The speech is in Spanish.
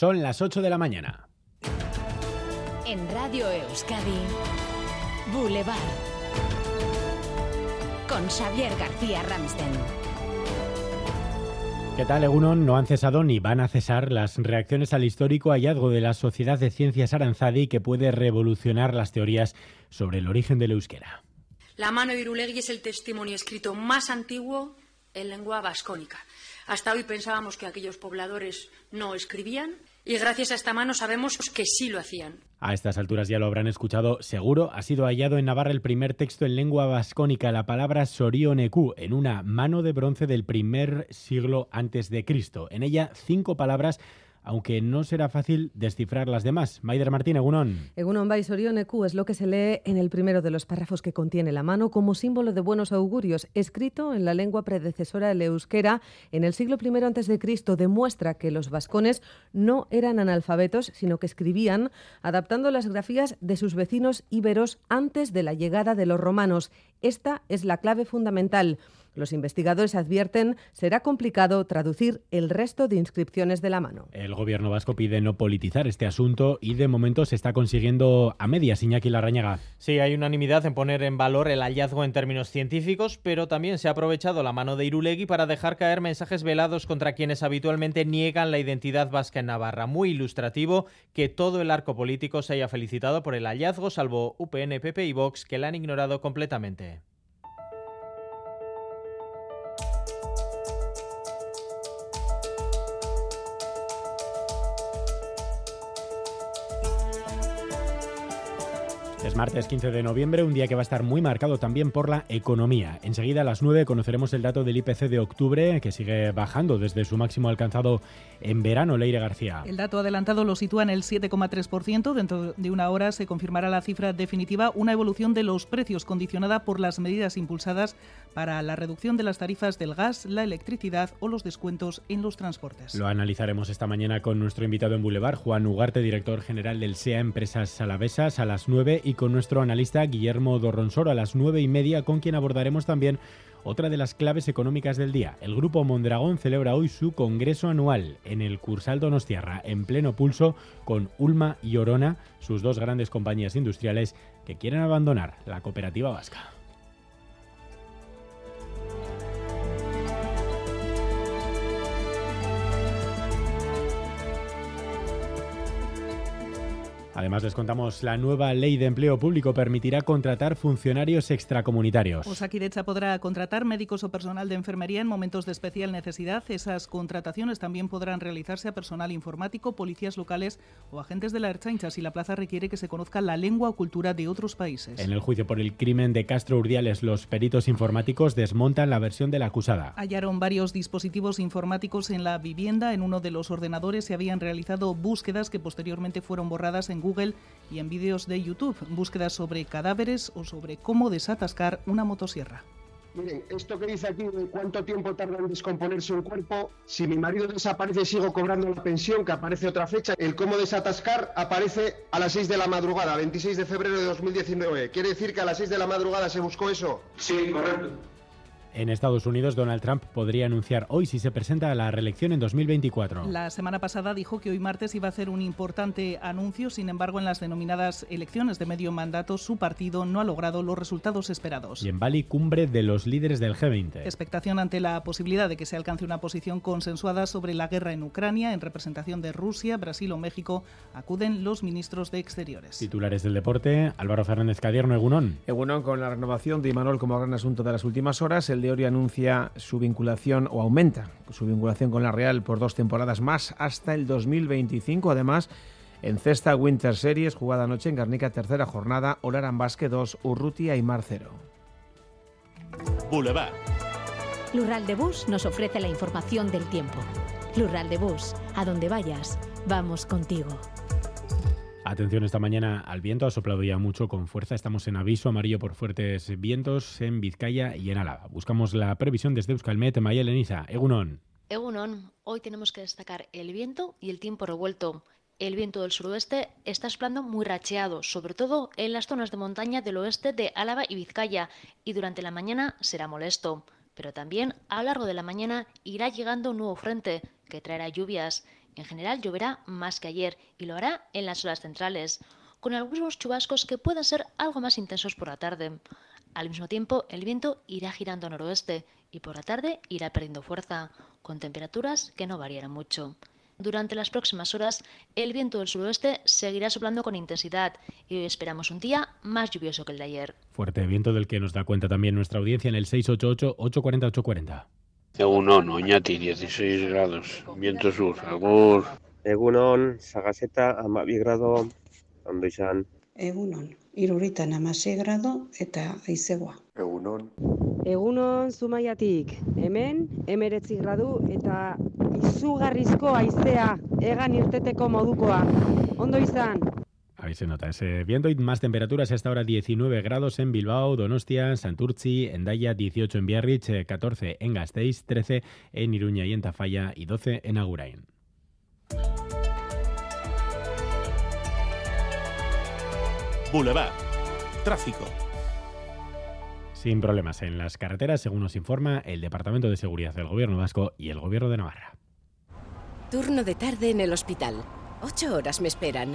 Son las 8 de la mañana. En Radio Euskadi, Boulevard. Con Xavier García Ramsten. ¿Qué tal, Egunon? No han cesado ni van a cesar las reacciones al histórico hallazgo de la Sociedad de Ciencias Aranzadi que puede revolucionar las teorías sobre el origen del euskera. La mano de Irulegui es el testimonio escrito más antiguo en lengua vascónica. Hasta hoy pensábamos que aquellos pobladores no escribían y gracias a esta mano sabemos que sí lo hacían. A estas alturas ya lo habrán escuchado seguro. Ha sido hallado en Navarra el primer texto en lengua vascónica, la palabra Sorioneku, en una mano de bronce del primer siglo antes de Cristo. En ella cinco palabras aunque no será fácil descifrar las demás. Maider Martín, Egunon. Egunon Baisorion-Eku es lo que se lee en el primero de los párrafos que contiene la mano como símbolo de buenos augurios, escrito en la lengua predecesora del euskera en el siglo I Cristo, demuestra que los vascones no eran analfabetos, sino que escribían adaptando las grafías de sus vecinos íberos antes de la llegada de los romanos. Esta es la clave fundamental. Los investigadores advierten será complicado traducir el resto de inscripciones de la mano. El gobierno vasco pide no politizar este asunto y de momento se está consiguiendo a medias, Iñaki Larrañaga. Sí, hay unanimidad en poner en valor el hallazgo en términos científicos, pero también se ha aprovechado la mano de Irulegui para dejar caer mensajes velados contra quienes habitualmente niegan la identidad vasca en Navarra. Muy ilustrativo que todo el arco político se haya felicitado por el hallazgo, salvo UPN, PP y Vox, que la han ignorado completamente. Es martes 15 de noviembre, un día que va a estar muy marcado también por la economía. Enseguida a las 9 conoceremos el dato del IPC de octubre, que sigue bajando desde su máximo alcanzado en verano, Leire García. El dato adelantado lo sitúa en el 7,3%. Dentro de una hora se confirmará la cifra definitiva, una evolución de los precios condicionada por las medidas impulsadas para la reducción de las tarifas del gas, la electricidad o los descuentos en los transportes. Lo analizaremos esta mañana con nuestro invitado en Boulevard, Juan Ugarte, director general del SEA Empresas Alavesas, a las 9 y con nuestro analista Guillermo Dorronsoro a las 9 y media, con quien abordaremos también otra de las claves económicas del día. El Grupo Mondragón celebra hoy su congreso anual en el Cursal Donostiarra, en pleno pulso, con Ulma y Orona, sus dos grandes compañías industriales que quieren abandonar la cooperativa vasca. Además, les contamos, la nueva ley de empleo público permitirá contratar funcionarios extracomunitarios. Osakidecha podrá contratar médicos o personal de enfermería en momentos de especial necesidad. Esas contrataciones también podrán realizarse a personal informático, policías locales o agentes de la Erchaincha si la plaza requiere que se conozca la lengua o cultura de otros países. En el juicio por el crimen de Castro Urdiales, los peritos informáticos desmontan la versión de la acusada. Hallaron varios dispositivos informáticos en la vivienda. En uno de los ordenadores se habían realizado búsquedas que posteriormente fueron borradas en Google y en vídeos de YouTube, búsquedas sobre cadáveres o sobre cómo desatascar una motosierra. Miren, esto que dice aquí de cuánto tiempo tarda en descomponerse un cuerpo, si mi marido desaparece sigo cobrando la pensión, que aparece otra fecha, el cómo desatascar aparece a las 6 de la madrugada, 26 de febrero de 2019. ¿Quiere decir que a las 6 de la madrugada se buscó eso? Sí, correcto. En Estados Unidos, Donald Trump podría anunciar hoy si se presenta a la reelección en 2024. La semana pasada dijo que hoy martes iba a hacer un importante anuncio, sin embargo, en las denominadas elecciones de medio mandato, su partido no ha logrado los resultados esperados. Y en Bali, cumbre de los líderes del G20. Expectación ante la posibilidad de que se alcance una posición consensuada sobre la guerra en Ucrania, en representación de Rusia, Brasil o México, acuden los ministros de Exteriores. Titulares del deporte, Álvaro Fernández Cadierno, Egunón. Egunón, con la renovación de Imanol como gran asunto de las últimas horas, el de Ori anuncia su vinculación o aumenta su vinculación con la Real por dos temporadas más hasta el 2025. Además, en Cesta Winter Series, jugada anoche en Garnica, tercera jornada, Olaran Basque 2, Urrutia y Marcero. Boulevard. Lural de Bus nos ofrece la información del tiempo. Lural de Bus, a donde vayas, vamos contigo. Atención esta mañana al viento, ha soplado ya mucho con fuerza. Estamos en aviso amarillo por fuertes vientos en Vizcaya y en Álava. Buscamos la previsión desde Euskalmet, Maya Lenisa. Egunon. Egunon, hoy tenemos que destacar el viento y el tiempo revuelto. El viento del suroeste está soplando muy racheado, sobre todo en las zonas de montaña del oeste de Álava y Vizcaya, y durante la mañana será molesto. Pero también a lo largo de la mañana irá llegando un nuevo frente que traerá lluvias. En general lloverá más que ayer y lo hará en las horas centrales, con algunos chubascos que puedan ser algo más intensos por la tarde. Al mismo tiempo, el viento irá girando a noroeste y por la tarde irá perdiendo fuerza, con temperaturas que no variarán mucho. Durante las próximas horas, el viento del suroeste seguirá soplando con intensidad y hoy esperamos un día más lluvioso que el de ayer. Fuerte viento del que nos da cuenta también nuestra audiencia en el 688-840-840. Egunon, Oñati, 16 grados, viento sur, agur. Egunon, Sagaseta, amabi grado, ondo izan. Egunon, iruritan amasei grado eta aizegoa. Egunon. Egunon, Zumaiatik, hemen, emeretzi gradu eta izugarrizko aizea, egan irteteko modukoa. Ondo izan. Ahí se nota ese viento y más temperaturas. Hasta ahora 19 grados en Bilbao, Donostia, Santurci, Endaya, 18 en Biarritz, 14 en Gasteiz, 13 en Iruña y en Tafalla y 12 en Agurain. Boulevard. Tráfico. Sin problemas en las carreteras, según nos informa el Departamento de Seguridad del Gobierno Vasco y el Gobierno de Navarra. Turno de tarde en el hospital. Ocho horas me esperan.